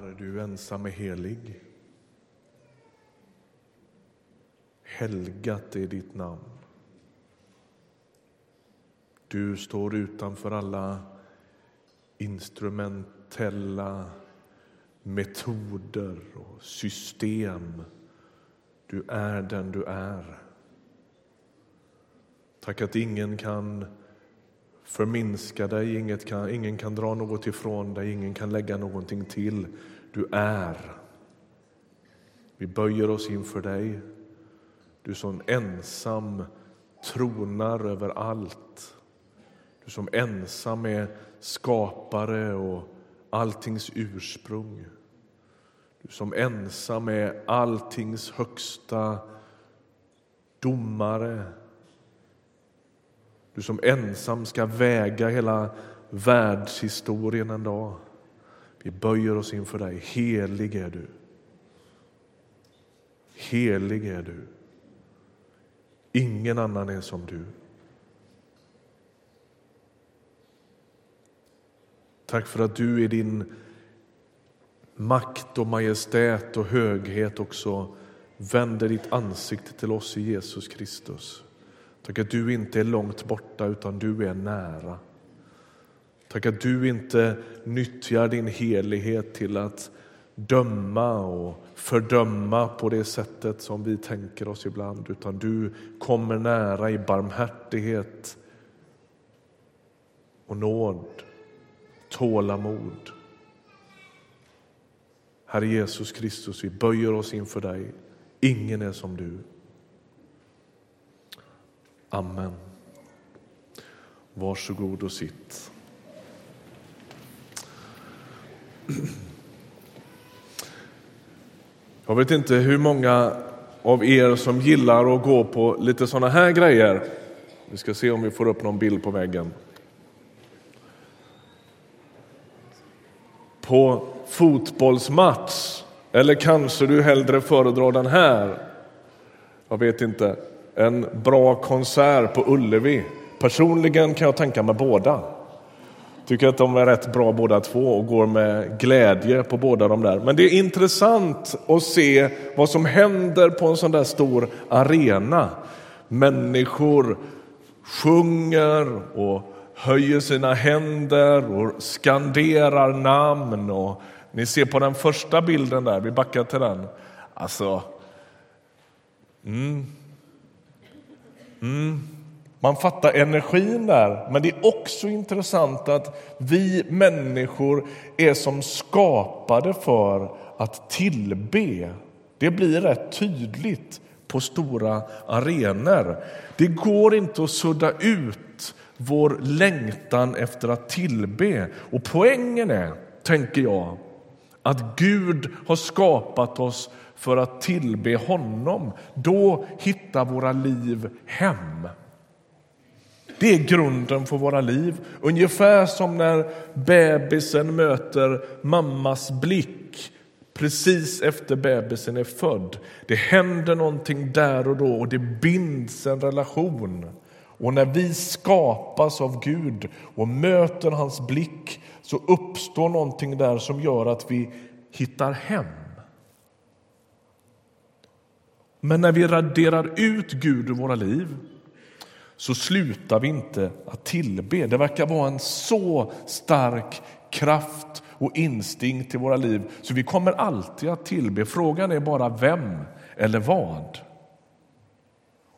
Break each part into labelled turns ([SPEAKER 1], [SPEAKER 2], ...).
[SPEAKER 1] Herre, du ensam är helig. Helgat är ditt namn. Du står utanför alla instrumentella metoder och system. Du är den du är. Tack att ingen kan förminska dig, inget kan, ingen kan dra något ifrån dig, ingen kan lägga någonting till. Du är. Vi böjer oss inför dig, du som ensam tronar över allt. Du som ensam är skapare och alltings ursprung. Du som ensam är alltings högsta domare. Du som ensam ska väga hela världshistorien en dag. Vi böjer oss inför dig. Helig är du. Helig är du. Ingen annan är som du. Tack för att du i din makt och majestät och höghet också vänder ditt ansikte till oss i Jesus Kristus. Tack att du inte är långt borta utan du är nära. Tack att du inte nyttjar din helighet till att döma och fördöma på det sättet som vi tänker oss ibland utan du kommer nära i barmhärtighet och nåd, tålamod. Herre Jesus Kristus, vi böjer oss inför dig. Ingen är som du. Amen. Varsågod och sitt. Jag vet inte hur många av er som gillar att gå på lite sådana här grejer. Vi ska se om vi får upp någon bild på väggen. På fotbollsmatch, eller kanske du hellre föredrar den här. Jag vet inte. En bra konsert på Ullevi. Personligen kan jag tänka mig båda. Tycker att de är rätt bra båda två och går med glädje på båda de där. Men det är intressant att se vad som händer på en sån där stor arena. Människor sjunger och höjer sina händer och skanderar namn. Och ni ser på den första bilden där, vi backar till den. Alltså, mm. Mm. Man fattar energin där, men det är också intressant att vi människor är som skapade för att tillbe. Det blir rätt tydligt på stora arenor. Det går inte att sudda ut vår längtan efter att tillbe. Och poängen är, tänker jag, att Gud har skapat oss för att tillbe honom. Då hittar våra liv hem. Det är grunden för våra liv. Ungefär som när bebisen möter mammas blick precis efter bebisen är född. Det händer någonting där och då och det binds en relation. Och när vi skapas av Gud och möter hans blick så uppstår någonting där som gör att vi hittar hem. Men när vi raderar ut Gud ur våra liv så slutar vi inte att tillbe. Det verkar vara en så stark kraft och instinkt i våra liv så vi kommer alltid att tillbe. Frågan är bara vem eller vad.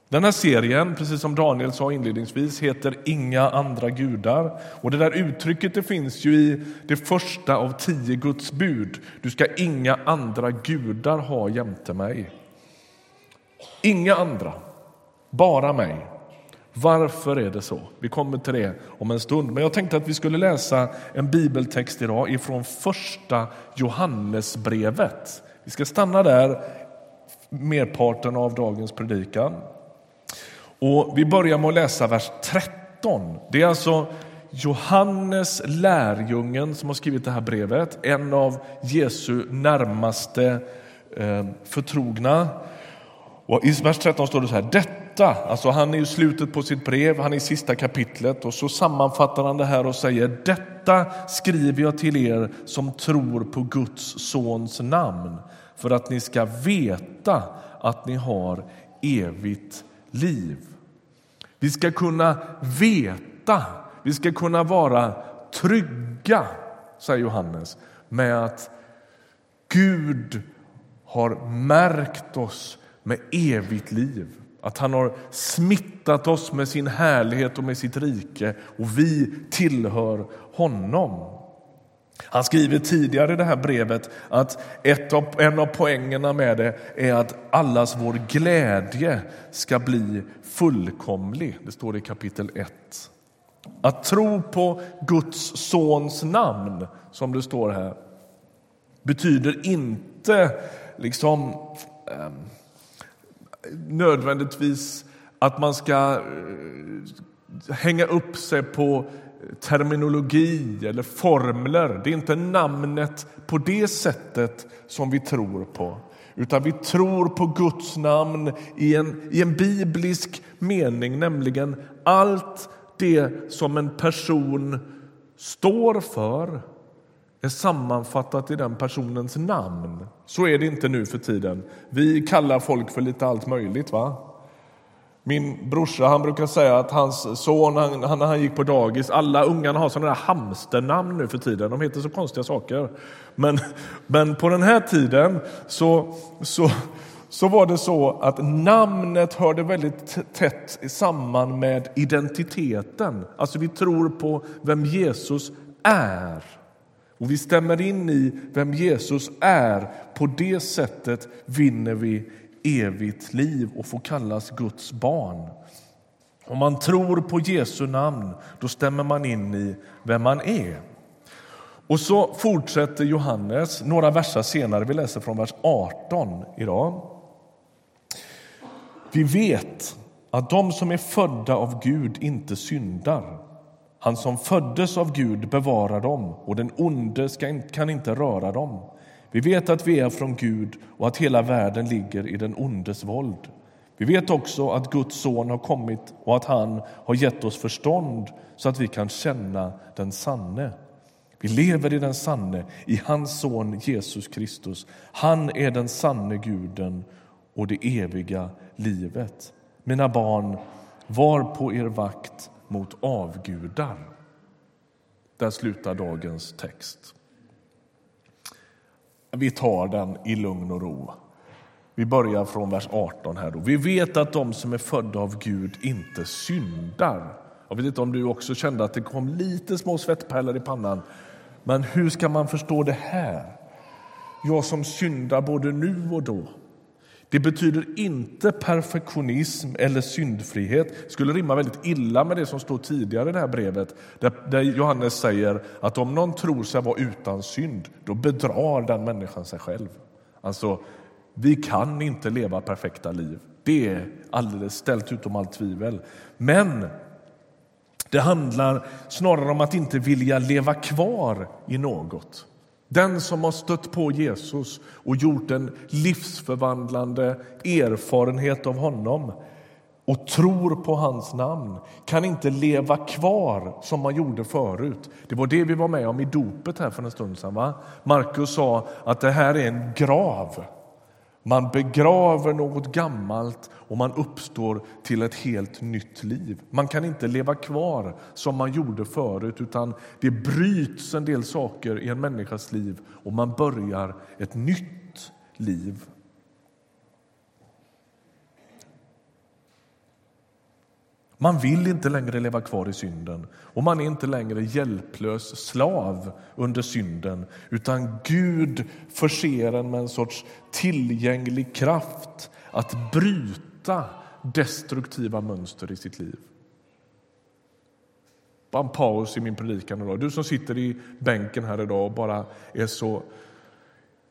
[SPEAKER 1] Den här serien, precis som Daniel sa inledningsvis, heter Inga andra gudar. Och Det där uttrycket det finns ju i det första av tio Guds bud. Du ska inga andra gudar ha jämte mig. Inga andra, bara mig. Varför är det så? Vi kommer till det om en stund. Men jag tänkte att vi skulle läsa en bibeltext idag ifrån första Johannesbrevet. Vi ska stanna där merparten av dagens predikan. Och vi börjar med att läsa vers 13. Det är alltså Johannes lärjungen som har skrivit det här brevet, en av Jesu närmaste eh, förtrogna. Och I vers 13 står det så här, detta, alltså han är i slutet på sitt brev, han är i sista kapitlet och så sammanfattar han det här och säger detta Detta skriver jag till er som tror på Guds sons namn för att ni ska veta att ni har evigt liv. Vi ska kunna veta, vi ska kunna vara trygga, säger Johannes med att Gud har märkt oss med evigt liv. Att han har smittat oss med sin härlighet och med sitt rike och vi tillhör honom. Han skriver tidigare i det här brevet att ett av, en av poängerna med det är att allas vår glädje ska bli fullkomlig. Det står i kapitel 1. Att tro på Guds sons namn, som det står här, betyder inte liksom eh, nödvändigtvis att man ska eh, hänga upp sig på terminologi eller formler. Det är inte namnet på det sättet som vi tror på utan vi tror på Guds namn i en, i en biblisk mening, nämligen allt det som en person står för är sammanfattat i den personens namn. Så är det inte nu för tiden. Vi kallar folk för lite allt möjligt. va? Min brorsa han brukar säga att hans son, han, han, han gick på dagis, alla ungarna har sådana där hamsternamn nu för tiden. De heter så konstiga saker. Men, men på den här tiden så, så, så var det så att namnet hörde väldigt tätt samman med identiteten. Alltså vi tror på vem Jesus är. Och vi stämmer in i vem Jesus är. På det sättet vinner vi evigt liv och får kallas Guds barn. Om man tror på Jesu namn, då stämmer man in i vem man är. Och så fortsätter Johannes några verser senare. Vi läser från vers 18 idag. Vi vet att de som är födda av Gud inte syndar. Han som föddes av Gud bevarar dem och den onde ska, kan inte röra dem. Vi vet att vi är från Gud och att hela världen ligger i den ondes våld. Vi vet också att Guds son har kommit och att han har gett oss förstånd så att vi kan känna den sanne. Vi lever i den sanne, i hans son Jesus Kristus. Han är den sanne guden och det eviga livet. Mina barn, var på er vakt mot avgudar. Där slutar dagens text. Vi tar den i lugn och ro. Vi börjar från vers 18. här. Då. Vi vet att de som är födda av Gud inte syndar. Jag vet inte om du också kände att det kom lite små svettpärlor i pannan. Men hur ska man förstå det här? Jag som syndar både nu och då. Det betyder inte perfektionism eller syndfrihet. Det skulle rimma väldigt illa med det som står tidigare i det här brevet där, Johannes säger att om någon tror sig vara utan synd, då bedrar den människan sig själv. Alltså, vi kan inte leva perfekta liv. Det är alldeles ställt utom allt tvivel. Men det handlar snarare om att inte vilja leva kvar i något. Den som har stött på Jesus och gjort en livsförvandlande erfarenhet av honom och tror på hans namn kan inte leva kvar som man gjorde förut. Det var det vi var med om i dopet här för en stund sedan. Markus sa att det här är en grav. Man begraver något gammalt och man uppstår till ett helt nytt liv. Man kan inte leva kvar som man gjorde förut utan det bryts en del saker i en människas liv och man börjar ett nytt liv. Man vill inte längre leva kvar i synden och man är inte längre hjälplös slav under synden utan Gud förser en med en sorts tillgänglig kraft att bryta destruktiva mönster i sitt liv. Bara en paus i min predikan idag. Du som sitter i bänken här idag och bara är så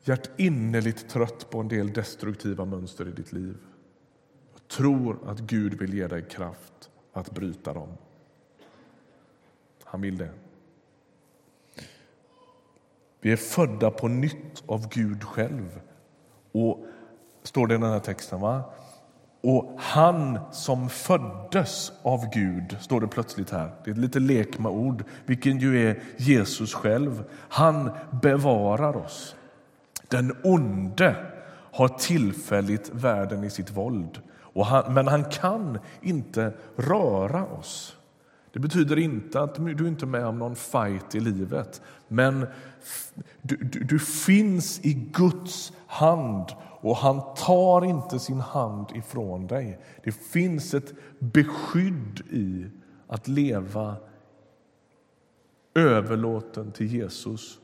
[SPEAKER 1] hjärtinnerligt trött på en del destruktiva mönster i ditt liv. Jag tror att Gud vill ge dig kraft att bryta dem. Han vill det. Vi är födda på nytt av Gud själv. Och står det i den här texten. Va? Och han som föddes av Gud, står det plötsligt här. Det är lite lek med ord, vilken ju är Jesus själv. Han bevarar oss. Den onde har tillfälligt världen i sitt våld, och han, men han kan inte röra oss. Det betyder inte att du inte är med om någon fight i livet, men du, du, du finns i Guds hand och han tar inte sin hand ifrån dig. Det finns ett beskydd i att leva överlåten till Jesus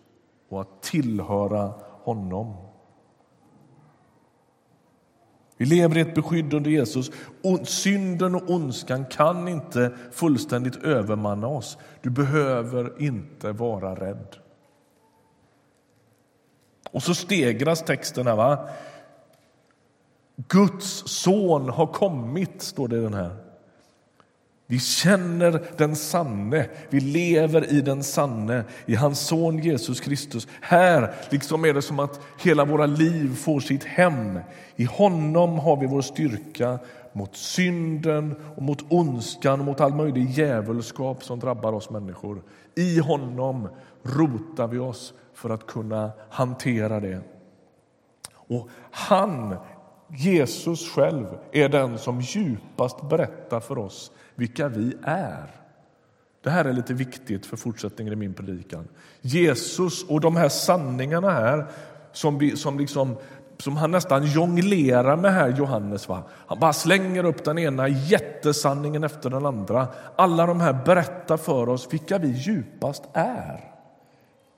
[SPEAKER 1] och att tillhöra honom. Vi lever i ett beskydd under Jesus. Synden och ondskan kan inte fullständigt övermanna oss. Du behöver inte vara rädd. Och så stegras texten här. Va? Guds son har kommit, står det i den här. Vi känner den sanne, vi lever i den sanne, i hans son Jesus Kristus. Här liksom är det som att hela våra liv får sitt hem. I honom har vi vår styrka mot synden, och mot ondskan och mot all möjlig djävulskap som drabbar oss människor. I honom rotar vi oss för att kunna hantera det. Och han Jesus själv är den som djupast berättar för oss vilka vi är. Det här är lite viktigt för fortsättningen i min predikan. Jesus och de här sanningarna här som, vi, som, liksom, som han nästan jonglerar med här, Johannes. Va? Han bara slänger upp den ena jättesanningen efter den andra. Alla de här berättar för oss vilka vi djupast är.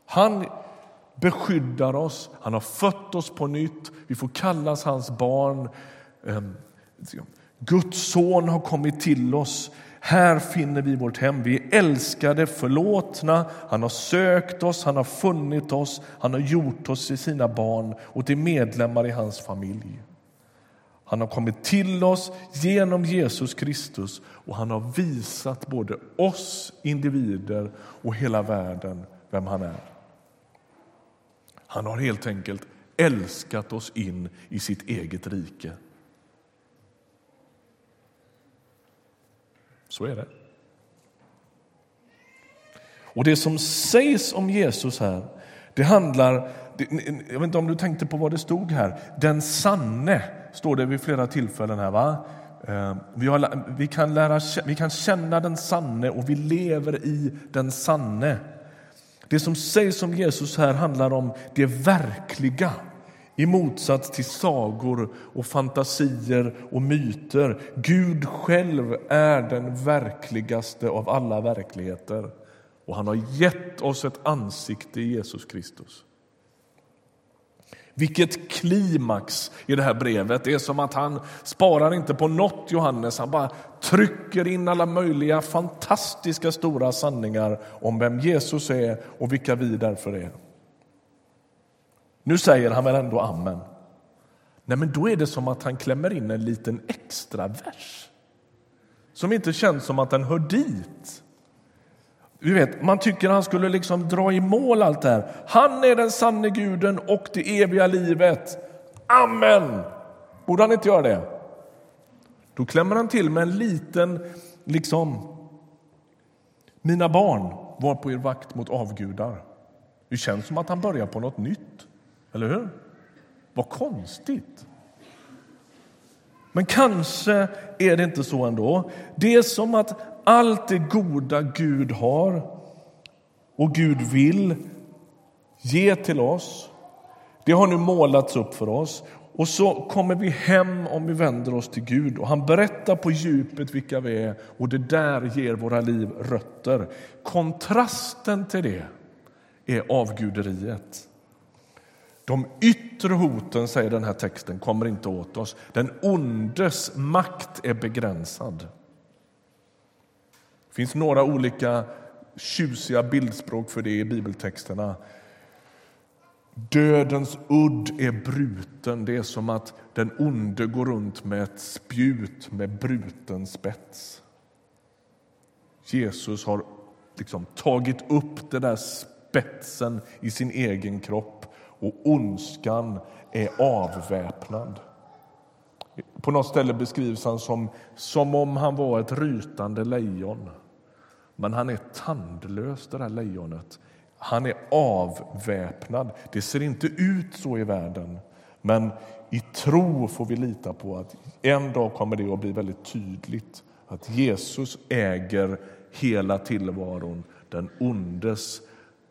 [SPEAKER 1] Han beskyddar oss, han har fött oss på nytt, vi får kallas hans barn. Ehm, Guds son har kommit till oss. Här finner vi vårt hem. Vi är älskade, förlåtna. Han har sökt oss, han har funnit oss, han har gjort oss till sina barn och till medlemmar i hans familj. Han har kommit till oss genom Jesus Kristus och han har visat både oss individer och hela världen vem han är. Han har helt enkelt älskat oss in i sitt eget rike. Så är det. Och det som sägs om Jesus här, det handlar... Jag vet inte om du tänkte på vad det stod här. Den sanne, står det vid flera tillfällen här. va? Eh, vi, har, vi, kan lära, vi kan känna den sanne och vi lever i den sanne. Det som sägs om Jesus här handlar om det verkliga i motsats till sagor och fantasier och myter. Gud själv är den verkligaste av alla verkligheter och han har gett oss ett ansikte i Jesus Kristus. Vilket klimax i det här brevet. Det är som att han sparar inte på något Johannes. Han bara trycker in alla möjliga fantastiska stora sanningar om vem Jesus är och vilka vi därför är. Nu säger han väl ändå amen. Nej, men då är det som att han klämmer in en liten extra vers som inte känns som att den hör dit. Du vet, man tycker han skulle liksom dra i mål allt det här. Han är den sanne guden och det eviga livet. Amen! Borde han inte göra det? Då klämmer han till med en liten, liksom... Mina barn, var på er vakt mot avgudar. Det känns som att han börjar på något nytt. Eller hur? Vad konstigt. Men kanske är det inte så ändå. Det är som att allt det goda Gud har och Gud vill ge till oss, det har nu målats upp för oss. Och så kommer vi hem om vi vänder oss till Gud och han berättar på djupet vilka vi är och det där ger våra liv rötter. Kontrasten till det är avguderiet. De yttre hoten, säger den här texten, kommer inte åt oss. Den ondes makt är begränsad. Det finns några olika tjusiga bildspråk för det i bibeltexterna. Dödens udd är bruten. Det är som att den onde går runt med ett spjut med bruten spets. Jesus har liksom tagit upp den där spetsen i sin egen kropp och ondskan är avväpnad. På något ställe beskrivs han som, som om han var ett rytande lejon. Men han är tandlös, det där lejonet. Han är avväpnad. Det ser inte ut så i världen, men i tro får vi lita på att en dag kommer det att bli väldigt tydligt att Jesus äger hela tillvaron. Den ondes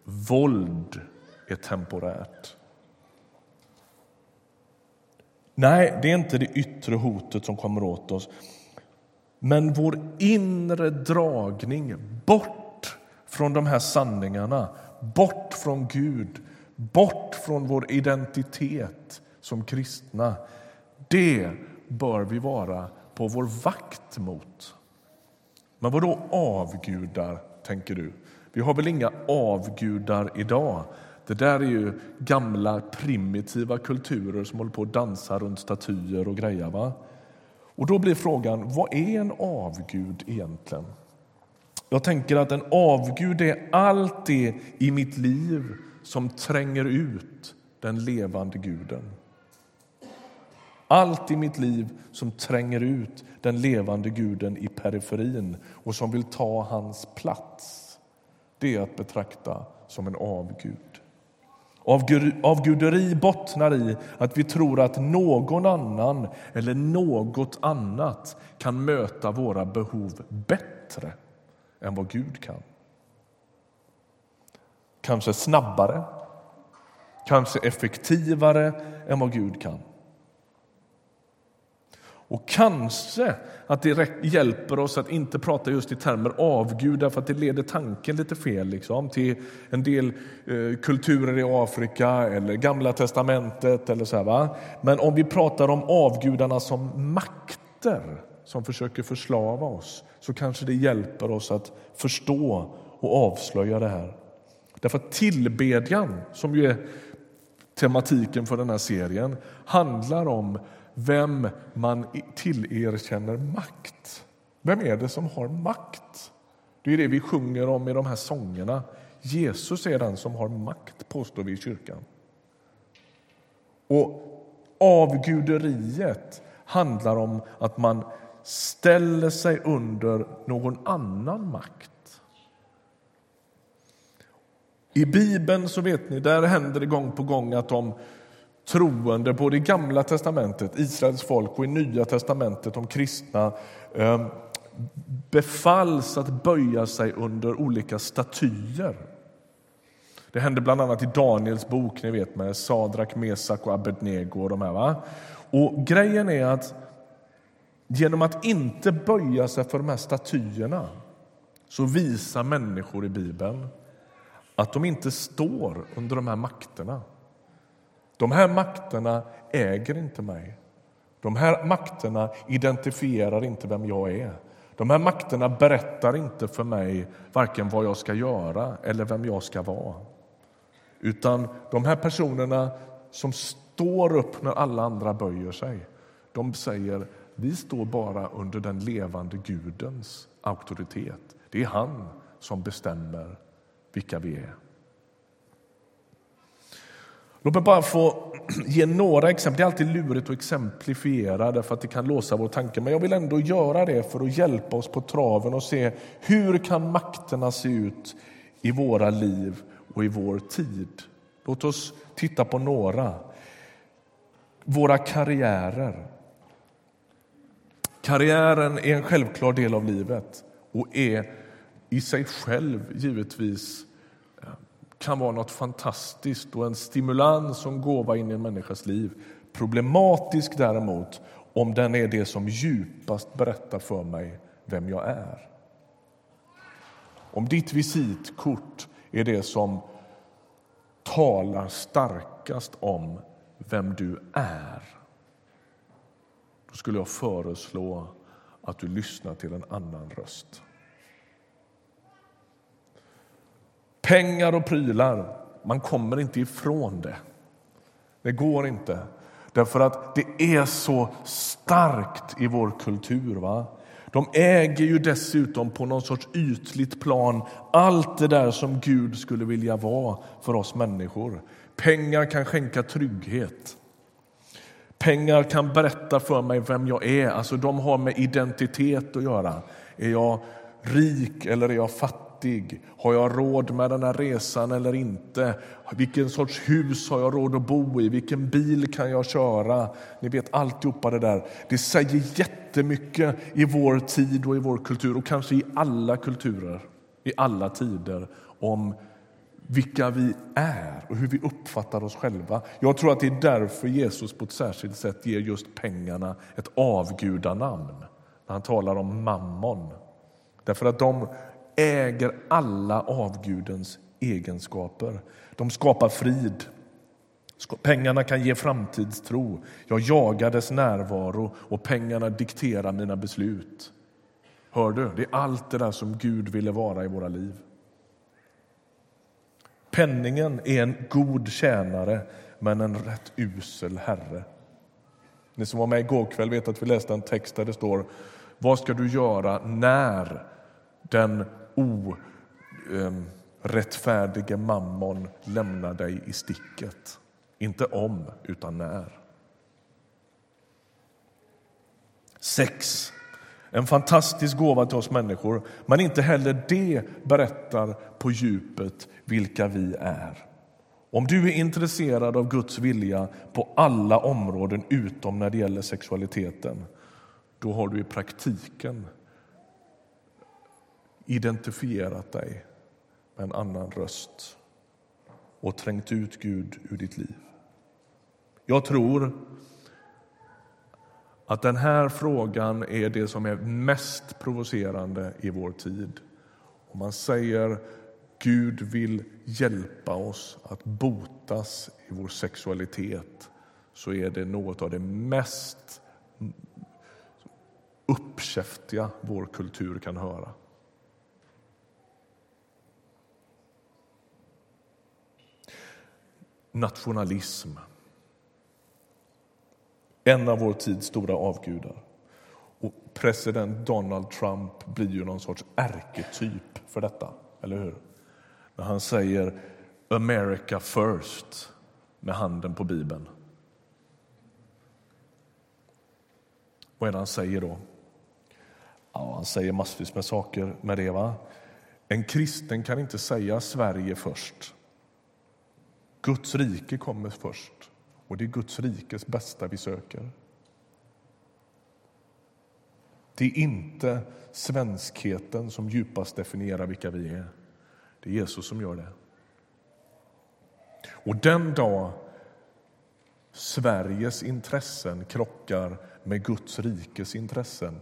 [SPEAKER 1] våld är temporärt. Nej, det är inte det yttre hotet som kommer åt oss. Men vår inre dragning bort från de här sanningarna, bort från Gud, bort från vår identitet som kristna. Det bör vi vara på vår vakt mot. Men vad då avgudar, tänker du? Vi har väl inga avgudar idag? Det där är ju gamla primitiva kulturer som håller på att dansa runt statyer och grejer. Va? Och då blir frågan, vad är en avgud egentligen? Jag tänker att en avgud är allt det i mitt liv som tränger ut den levande guden. Allt i mitt liv som tränger ut den levande guden i periferin och som vill ta hans plats, det är att betrakta som en avgud. Avguderi bottnar i att vi tror att någon annan eller något annat kan möta våra behov bättre än vad Gud kan. Kanske snabbare, kanske effektivare än vad Gud kan. Och kanske att det hjälper oss att inte prata just i termer avgudar för att det leder tanken lite fel liksom, till en del eh, kulturer i Afrika eller Gamla testamentet. Eller så här, va? Men om vi pratar om avgudarna som makter som försöker förslava oss så kanske det hjälper oss att förstå och avslöja det här. Därför att tillbedjan, som ju är tematiken för den här serien, handlar om vem man tillerkänner makt. Vem är det som har makt? Det är det vi sjunger om i de här sångerna. Jesus är den som har makt, påstår vi i kyrkan. Och avguderiet handlar om att man ställer sig under någon annan makt. I Bibeln så vet ni, där händer det gång på gång att de troende både i Gamla testamentet, Israels folk och i Nya testamentet, de kristna ehm, befalls att böja sig under olika statyer. Det hände bland annat i Daniels bok, ni vet med Sadrak, Mesak och Abednego. Och de här, va? Och grejen är att genom att inte böja sig för de här statyerna så visar människor i Bibeln att de inte står under de här makterna. De här makterna äger inte mig. De här makterna identifierar inte vem jag är. De här makterna berättar inte för mig varken vad jag ska göra eller vem jag ska vara. Utan de här personerna som står upp när alla andra böjer sig, de säger vi står bara under den levande Gudens auktoritet. Det är han som bestämmer vilka vi är. Låt mig bara få ge några exempel. Det är alltid lurigt att exemplifiera därför att det kan låsa vår tanke. Men jag vill ändå göra det för att hjälpa oss på traven och se hur kan makterna se ut i våra liv och i vår tid. Låt oss titta på några. Våra karriärer. Karriären är en självklar del av livet och är i sig själv givetvis kan vara något fantastiskt och en stimulans och gåva in i en människas liv. Problematisk däremot om den är det som djupast berättar för mig vem jag är. Om ditt visitkort är det som talar starkast om vem du är då skulle jag föreslå att du lyssnar till en annan röst. Pengar och prylar, man kommer inte ifrån det. Det går inte. Därför att det är så starkt i vår kultur. Va? De äger ju dessutom på någon sorts ytligt plan allt det där som Gud skulle vilja vara för oss människor. Pengar kan skänka trygghet. Pengar kan berätta för mig vem jag är. Alltså De har med identitet att göra. Är jag rik eller är jag fattig? Har jag råd med den här resan eller inte? Vilken sorts hus har jag råd att bo i? Vilken bil kan jag köra? Ni vet alltihopa det där. Det säger jättemycket i vår tid och i vår kultur och kanske i alla kulturer, i alla tider om vilka vi är och hur vi uppfattar oss själva. Jag tror att det är därför Jesus på ett särskilt sätt ger just pengarna ett avgudanamn när han talar om mammon. Därför att de äger alla avgudens egenskaper. De skapar frid. Pengarna kan ge framtidstro. Jag jagar dess närvaro och pengarna dikterar mina beslut. Hör du? Det är allt det där som Gud ville vara i våra liv. Penningen är en god tjänare, men en rätt usel herre. Ni som var med igår kväll vet att vi läste en text där det står Vad ska du göra när den orättfärdige mammon lämnar dig i sticket? Inte om, utan när. Sex en fantastisk gåva till oss människor, men inte heller det berättar på djupet vilka vi är. Om du är intresserad av Guds vilja på alla områden utom när det gäller sexualiteten, då har du i praktiken identifierat dig med en annan röst och trängt ut Gud ur ditt liv. Jag tror att den här frågan är det som är mest provocerande i vår tid. Om man säger Gud vill hjälpa oss att botas i vår sexualitet så är det något av det mest uppkäftiga vår kultur kan höra. Nationalism en av vår tids stora avgudar. Och president Donald Trump blir ju någon sorts ärketyp för detta, eller hur? När han säger America first med handen på Bibeln. Vad är det han säger då? Ja, han säger massvis med saker med det. Va? En kristen kan inte säga Sverige först. Guds rike kommer först. Och det är Guds rikes bästa vi söker. Det är inte svenskheten som djupast definierar vilka vi är. Det är Jesus som gör det. Och den dag Sveriges intressen krockar med Guds rikes intressen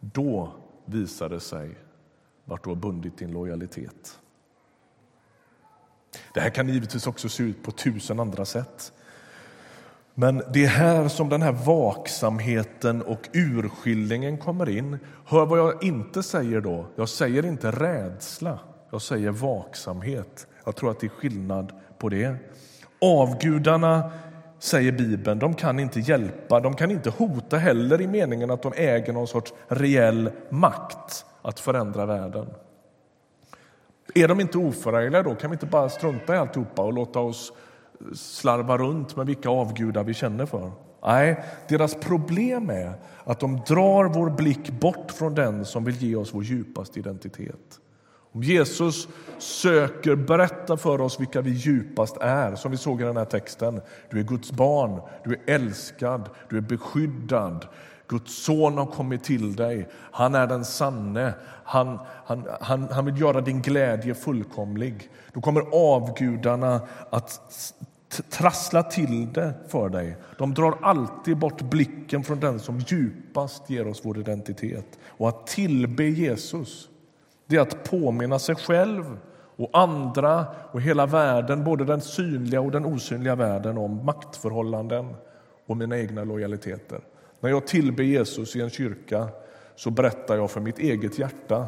[SPEAKER 1] då visar det sig vart du har bundit din lojalitet. Det här kan givetvis också se ut på tusen andra sätt. Men det är här som den här vaksamheten och urskiljningen kommer in. Hör vad jag inte säger då. Jag säger inte rädsla, jag säger vaksamhet. Jag tror att det är skillnad på det. Avgudarna, säger Bibeln, de kan inte hjälpa, de kan inte hota heller i meningen att de äger någon sorts reell makt att förändra världen. Är de inte oförargliga då? Kan vi inte bara strunta i alltihopa och låta oss slarva runt med vilka avgudar vi känner för. Nej, deras problem är att de drar vår blick bort från den som vill ge oss vår djupaste identitet. Om Jesus söker berätta för oss vilka vi djupast är, som vi såg i den här texten. Du är Guds barn, du är älskad, du är beskyddad. Guds son har kommit till dig. Han är den sanne. Han, han, han, han vill göra din glädje fullkomlig. Då kommer avgudarna att trassla till det för dig. De drar alltid bort blicken från den som djupast ger oss vår identitet. Och att tillbe Jesus, det är att påminna sig själv och andra och hela världen, både den synliga och den osynliga världen om maktförhållanden och mina egna lojaliteter. När jag tillber Jesus i en kyrka så berättar jag för mitt eget hjärta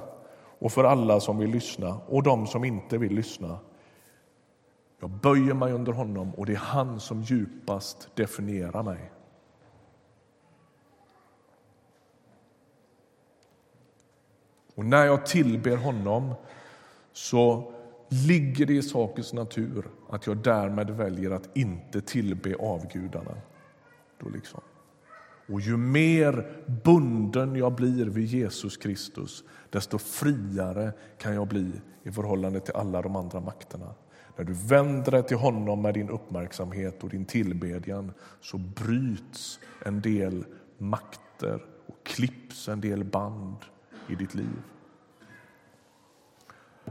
[SPEAKER 1] och för alla som vill lyssna och de som inte vill lyssna jag böjer mig under honom och det är han som djupast definierar mig. Och när jag tillber honom så ligger det i sakens natur att jag därmed väljer att inte tillbe avgudarna. då liksom. Och ju mer bunden jag blir vid Jesus Kristus, desto friare kan jag bli i förhållande till alla de andra makterna. När du vänder dig till honom med din uppmärksamhet och din tillbedjan så bryts en del makter och klipps en del band i ditt liv.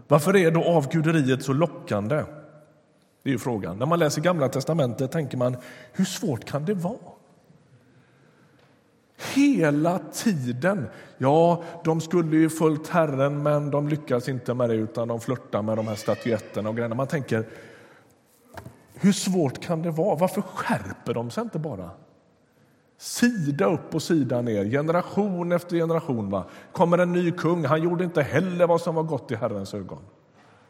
[SPEAKER 1] Varför är då avguderiet så lockande? Det är ju frågan. När man läser Gamla testamentet tänker man, hur svårt kan det vara? Hela tiden. Ja, de skulle ju följt Herren, men de lyckas inte med det utan de flörtar med de här statyetterna och grejerna. Man tänker, hur svårt kan det vara? Varför skärper de sig inte bara? Sida upp och sida ner, generation efter generation. Va? Kommer en ny kung, han gjorde inte heller vad som var gott i Herrens ögon.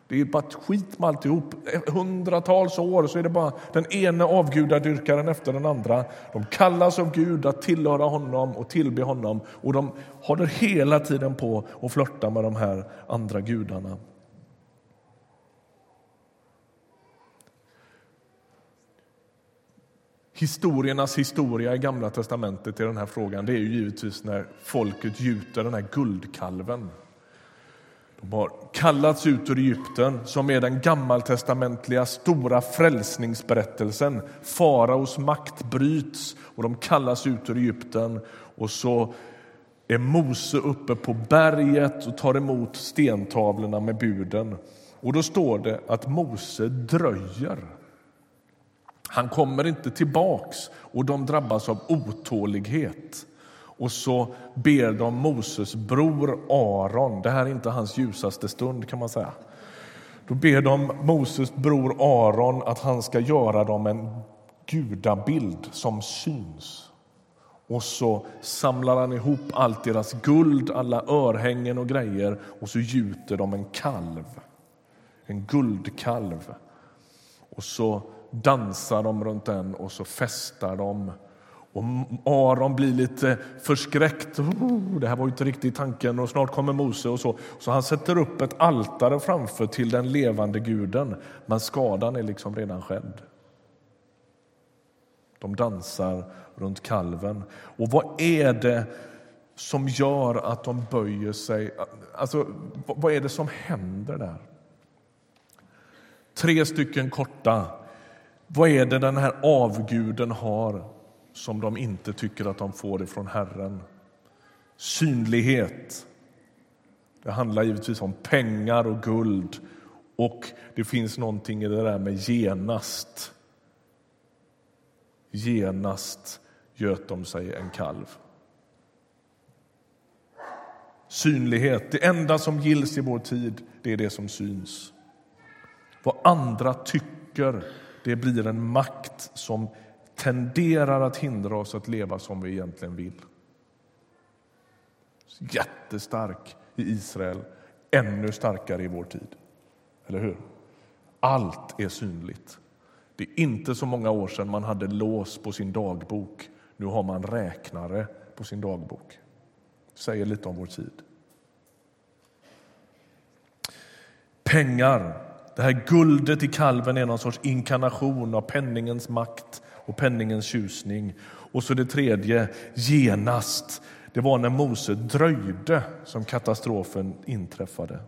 [SPEAKER 1] Det är bara skit med alltihop. Hundratals år så är det bara den ena avgudadyrkaren efter den andra. De kallas av Gud att tillhöra honom och tillbe honom och de håller hela tiden på och flörta med de här andra gudarna. Historiernas historia i Gamla testamentet i den här frågan det är ju givetvis när folket gjuter den här guldkalven de har kallats ut ur Egypten, som är den gammaltestamentliga stora frälsningsberättelsen. Faraos makt bryts och de kallas ut ur Egypten. Och så är Mose uppe på berget och tar emot stentavlorna med buden. Och då står det att Mose dröjer. Han kommer inte tillbaks och de drabbas av otålighet. Och så ber de Moses bror Aron, det här är inte hans ljusaste stund kan man säga. Då ber de Moses bror Aron att han ska göra dem en gudabild som syns. Och så samlar han ihop allt deras guld, alla örhängen och grejer och så gjuter de en kalv, en guldkalv. Och så dansar de runt den och så festar de och Aron blir lite förskräckt. Oh, det här var inte riktigt tanken och snart kommer Mose och så. Så han sätter upp ett altare framför till den levande guden. Men skadan är liksom redan skedd. De dansar runt kalven. Och vad är det som gör att de böjer sig? Alltså, vad är det som händer där? Tre stycken korta. Vad är det den här avguden har som de inte tycker att de får ifrån Herren. Synlighet. Det handlar givetvis om pengar och guld. Och det finns någonting i det där med genast. Genast göt de sig en kalv. Synlighet. Det enda som gills i vår tid, det är det som syns. Vad andra tycker, det blir en makt som tenderar att hindra oss att leva som vi egentligen vill. Jättestark i Israel, ännu starkare i vår tid. Eller hur? Allt är synligt. Det är inte så många år sedan man hade lås på sin dagbok. Nu har man räknare på sin dagbok. Det säger lite om vår tid. Pengar. Det här guldet i kalven är någon sorts inkarnation av penningens makt och penningens tjusning. Och så det tredje, genast. Det var när Mose dröjde som katastrofen inträffade.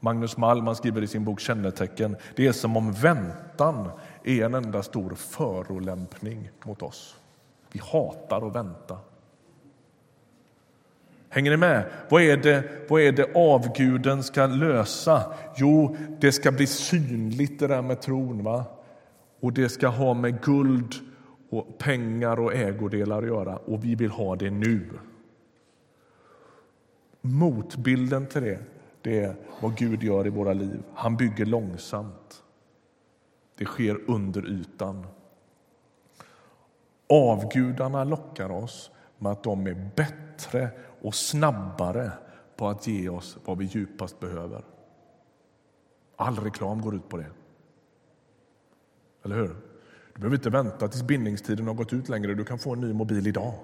[SPEAKER 1] Magnus Malm skriver i sin bok Kännetecken det är som om väntan är en enda stor förolämpning mot oss. Vi hatar att vänta. Hänger ni med? Vad är, det, vad är det avguden ska lösa? Jo, det ska bli synligt det där med tron. Va? Och det ska ha med guld och pengar och ägodelar att göra. Och vi vill ha det nu. Motbilden till det, det är vad Gud gör i våra liv. Han bygger långsamt. Det sker under ytan. Avgudarna lockar oss med att de är bättre och snabbare på att ge oss vad vi djupast behöver. All reklam går ut på det. Eller hur? Du behöver inte vänta tills bindningstiden har gått ut längre. Du kan få en ny mobil idag.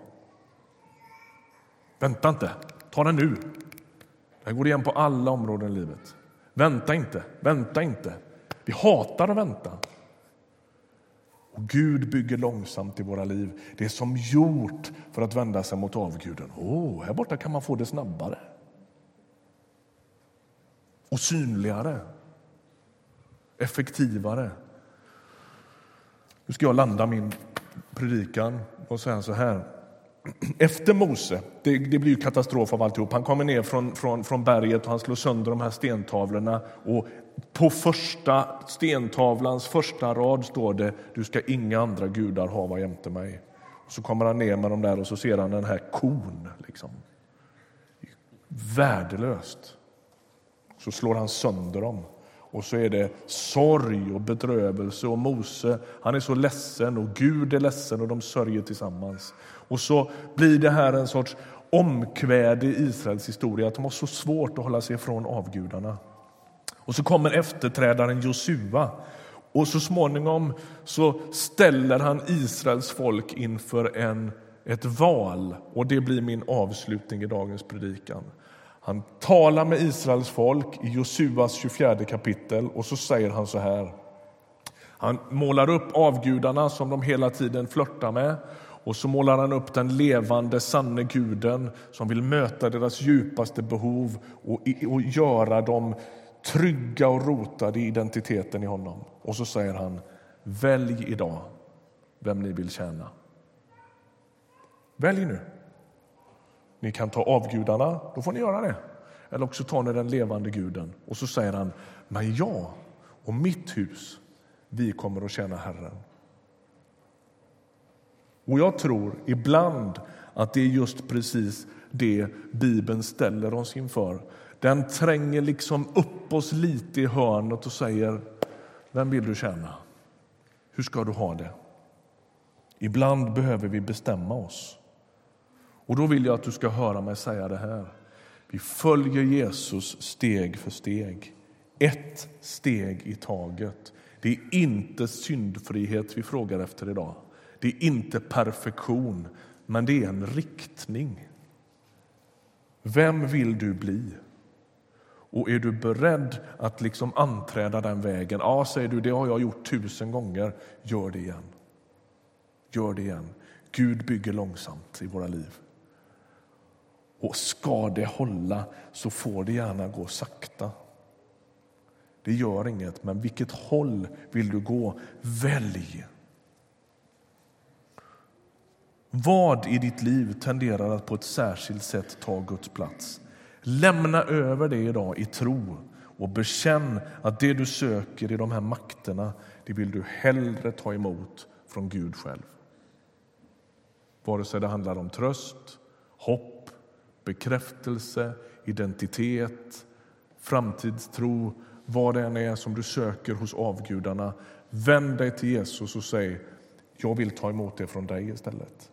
[SPEAKER 1] Vänta inte. Ta den nu. Det här går igen på alla områden i livet. Vänta inte. Vänta inte. Vi hatar att vänta. Och Gud bygger långsamt i våra liv. Det är som gjort för att vända sig mot avguden. Oh, här borta kan man få det snabbare och synligare, effektivare. Nu ska jag landa min predikan och säga så här. Efter Mose, det, det blir ju katastrof av alltihop. Han kommer ner från, från, från berget och han slår sönder de här stentavlorna. Och på första stentavlans första rad står det Du ska inga andra gudar hava jämte mig. Och så kommer han ner med dem där och så ser han den här kon. Liksom. Värdelöst. Så slår han sönder dem. Och så är det sorg och bedrövelse och Mose, han är så ledsen och Gud är ledsen och de sörjer tillsammans. Och så blir det här en sorts omkväde i Israels historia att de har så svårt att hålla sig ifrån avgudarna. Och så kommer efterträdaren Josua och så småningom så ställer han Israels folk inför en, ett val och det blir min avslutning i dagens predikan. Han talar med Israels folk i Josuas 24 kapitel och så säger han så här. Han målar upp avgudarna som de hela tiden flörtar med och så målar han upp den levande, sanne guden som vill möta deras djupaste behov och, och göra dem trygga och rotade i identiteten i honom. Och så säger han, välj idag vem ni vill tjäna. Välj nu. Ni kan ta avgudarna, då får ni göra det. Eller också tar ni den levande guden. Och så säger han, men jag och mitt hus, vi kommer att tjäna Herren. Och jag tror ibland att det är just precis det Bibeln ställer oss inför. Den tränger liksom upp oss lite i hörnet och säger, vem vill du tjäna? Hur ska du ha det? Ibland behöver vi bestämma oss. Och då vill jag att du ska höra mig säga det här. Vi följer Jesus steg för steg. Ett steg i taget. Det är inte syndfrihet vi frågar efter idag. Det är inte perfektion, men det är en riktning. Vem vill du bli? Och är du beredd att liksom anträda den vägen? Ja, säger du, det har jag gjort tusen gånger. Gör det igen. Gör det igen. Gud bygger långsamt i våra liv. Och ska det hålla så får det gärna gå sakta. Det gör inget, men vilket håll vill du gå? Välj! Vad i ditt liv tenderar att på ett särskilt sätt ta Guds plats? Lämna över det idag i tro och bekänn att det du söker i de här makterna, det vill du hellre ta emot från Gud själv. Vare sig det handlar om tröst, hopp, bekräftelse, identitet, framtidstro, vad det än är som du söker hos avgudarna. Vänd dig till Jesus och säg, jag vill ta emot det från dig istället.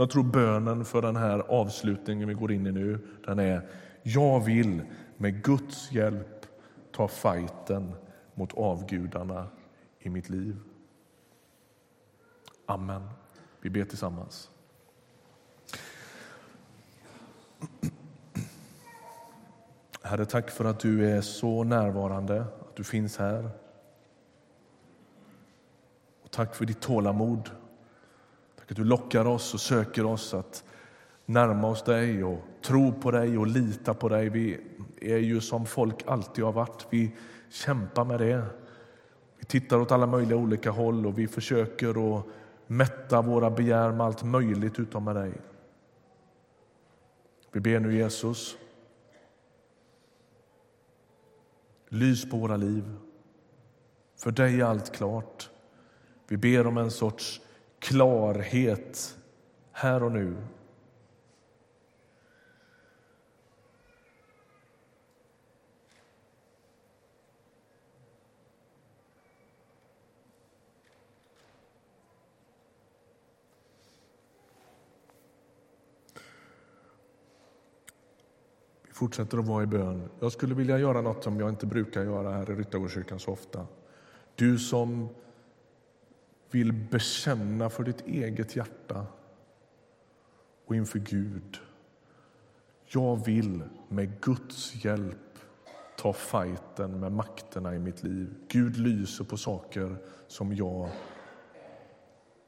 [SPEAKER 1] Jag tror bönen för den här avslutningen vi går in i nu, den är jag vill med Guds hjälp ta fighten mot avgudarna i mitt liv. Amen. Vi ber tillsammans. Herre, tack för att du är så närvarande, att du finns här. Och tack för ditt tålamod att du lockar oss och söker oss att närma oss dig och tro på dig och lita på dig. Vi är ju som folk alltid har varit. Vi kämpar med det. Vi tittar åt alla möjliga olika håll och vi försöker att mätta våra begär med allt möjligt utom med dig. Vi ber nu Jesus. Lys på våra liv. För dig är allt klart. Vi ber om en sorts klarhet här och nu. Vi fortsätter att vara i bön. Jag skulle vilja göra något som jag inte brukar göra här i Ryttargårdskyrkan så ofta. Du som vill bekänna för ditt eget hjärta och inför Gud. Jag vill med Guds hjälp ta fighten med makterna i mitt liv. Gud lyser på saker som jag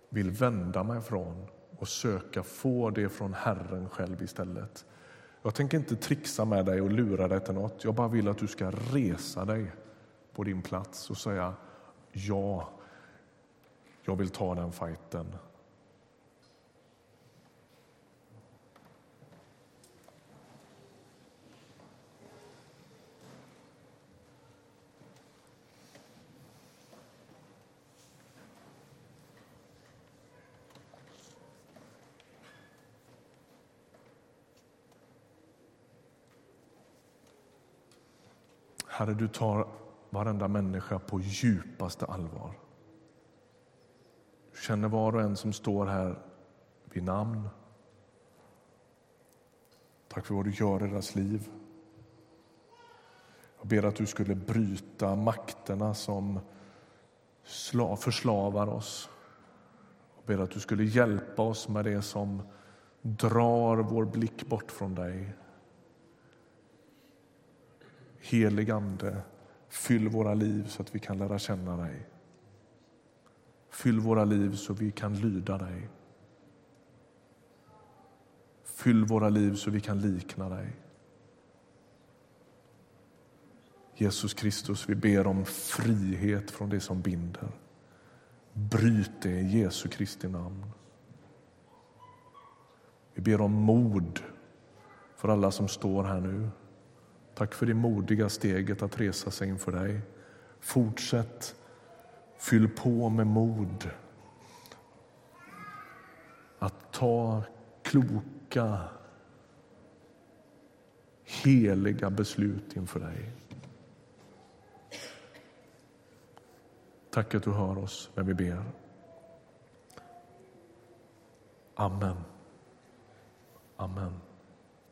[SPEAKER 1] vill vända mig från och söka få det från Herren själv istället. Jag tänker inte trixa med dig och lura dig till något. Jag bara vill att du ska resa dig på din plats och säga ja, jag vill ta den fighten. Herre, du tar varenda människa på djupaste allvar. Känner var och en som står här vid namn. Tack för vad du gör i deras liv. Jag ber att du skulle bryta makterna som förslavar oss. Jag ber att du skulle hjälpa oss med det som drar vår blick bort från dig. Helig Ande, fyll våra liv så att vi kan lära känna dig. Fyll våra liv så vi kan lyda dig. Fyll våra liv så vi kan likna dig. Jesus Kristus, vi ber om frihet från det som binder. Bryt det i Jesu Kristi namn. Vi ber om mod för alla som står här nu. Tack för det modiga steget att resa sig inför dig. Fortsätt, fyll på med mod att ta kloka, heliga beslut inför dig. Tack att du hör oss när vi ber. Amen. Amen.